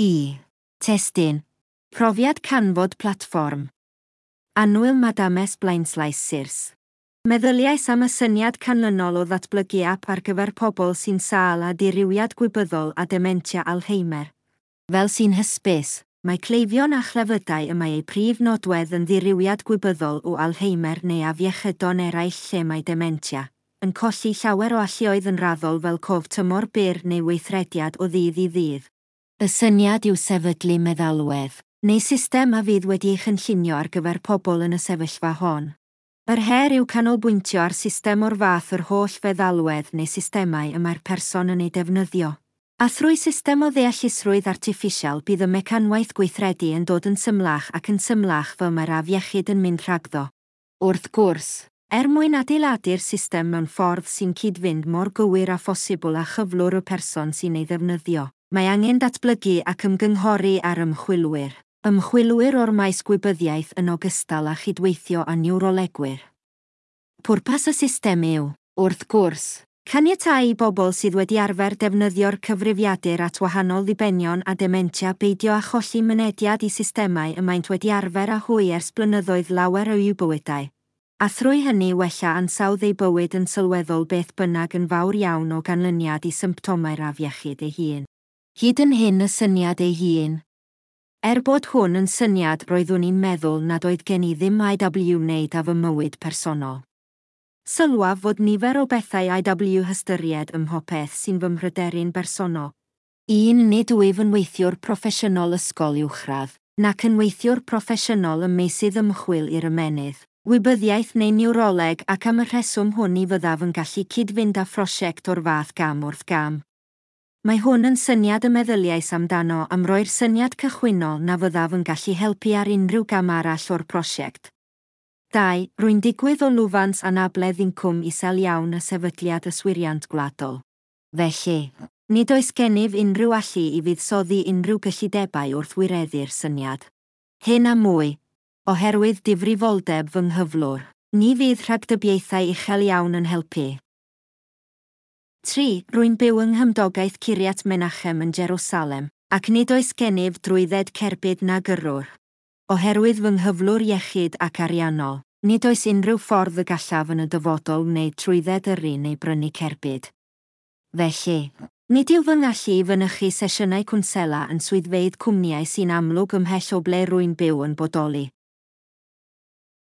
I. Testyn. Profiad canfod platfform. Anwyl Madames Blaenslais Sirs. Meddyliais am y syniad canlynol o ddatblygu ap ar gyfer pobl sy'n sal a diriwiad gwybyddol a dementia Alzheimer. Fel sy'n hysbys, mae cleifion a chlefydau y mae eu prif nodwedd yn ddirywedd gwybyddol o Alzheimer neu afiechydon eraill lle mae dementia, yn colli llawer o allioedd yn raddol fel cof tymor byr neu weithrediad o ddydd i ddydd. Y syniad yw sefydlu meddalwedd, neu system a fydd wedi'i chynllunio ar gyfer pobl yn y sefyllfa hon. Yr her yw canolbwyntio ar system o'r fath yr holl feddalwedd neu systemau y mae'r person yn ei defnyddio. A thrwy system o ddeallusrwydd artiffisial bydd y mecanwaith gweithredu yn dod yn symlach ac yn symlach fy mae'r afiechyd yn mynd rhagddo. Wrth gwrs, er mwyn adeiladu'r system mewn ffordd sy'n cyd-fynd mor gywir a phosibl a chyflwr y person sy'n ei ddefnyddio. Mae angen datblygu ac ymgynghori ar ymchwilwyr. Ymchwilwyr o'r maes gwybyddiaeth yn ogystal â chydweithio a niwrolegwyr. Pwrpas y system yw, wrth gwrs, caniatau i bobl sydd wedi arfer defnyddio'r cyfrifiadur at wahanol ddibenion a dementia beidio a cholli mynediad i systemau ymaint wedi arfer a hwy ers blynyddoedd lawer o i'w bywydau, a thrwy hynny wella ansawdd ei bywyd yn sylweddol beth bynnag yn fawr iawn o ganlyniad i symptomau'r afiechyd ei hun hyd yn hyn y syniad ei hun. Er bod hwn yn syniad roeddwn i'n meddwl nad oedd gen i ddim IW wneud a fy mywyd personol. Sylwaf fod nifer o bethau IW hystyried ym mhopeth sy'n fy mhryderu'n bersonol. Un nid wyf yn weithiwr proffesiynol ysgol uwchradd, nac yn weithiwr proffesiynol ym meysydd ymchwil i'r ymenydd, wybyddiaeth neu niwroleg ac am y rheswm hwn i fyddaf yn gallu cyd-fynd â phrosiect o'r fath gam wrth gam. Mae hwn yn syniad y meddyliais amdano am roi'r syniad cychwynnol na fyddaf yn gallu helpu ar unrhyw gam arall o'r prosiect. 2. Rwy'n digwydd o lwfans anabledd incwm isel iawn y sefydliad yswiriant gwladol. Felly, nid oes gennyf unrhyw allu i fuddsoddi unrhyw gyllidebau wrth wireddu'r syniad. Hyn a mwy, oherwydd difrifoldeb fy nghyflwr, ni fydd rhagdybiaethau uchel iawn yn helpu. 3. Rwy'n byw yng Nghymdogaeth Curiat Menachem yn Jerusalem, ac nid oes gennyf drwydded cerbyd na gyrrwr. Oherwydd fy nghyflwr iechyd ac ariannol, nid oes unrhyw ffordd y gallaf yn y dyfodol neu trwydded yr un neu brynu cerbyd. Felly, nid yw fy ngallu i fynychu sesiynau cwnsela yn swyddfeidd cwmniau sy'n amlwg ymhell o ble rwy'n byw yn bodoli,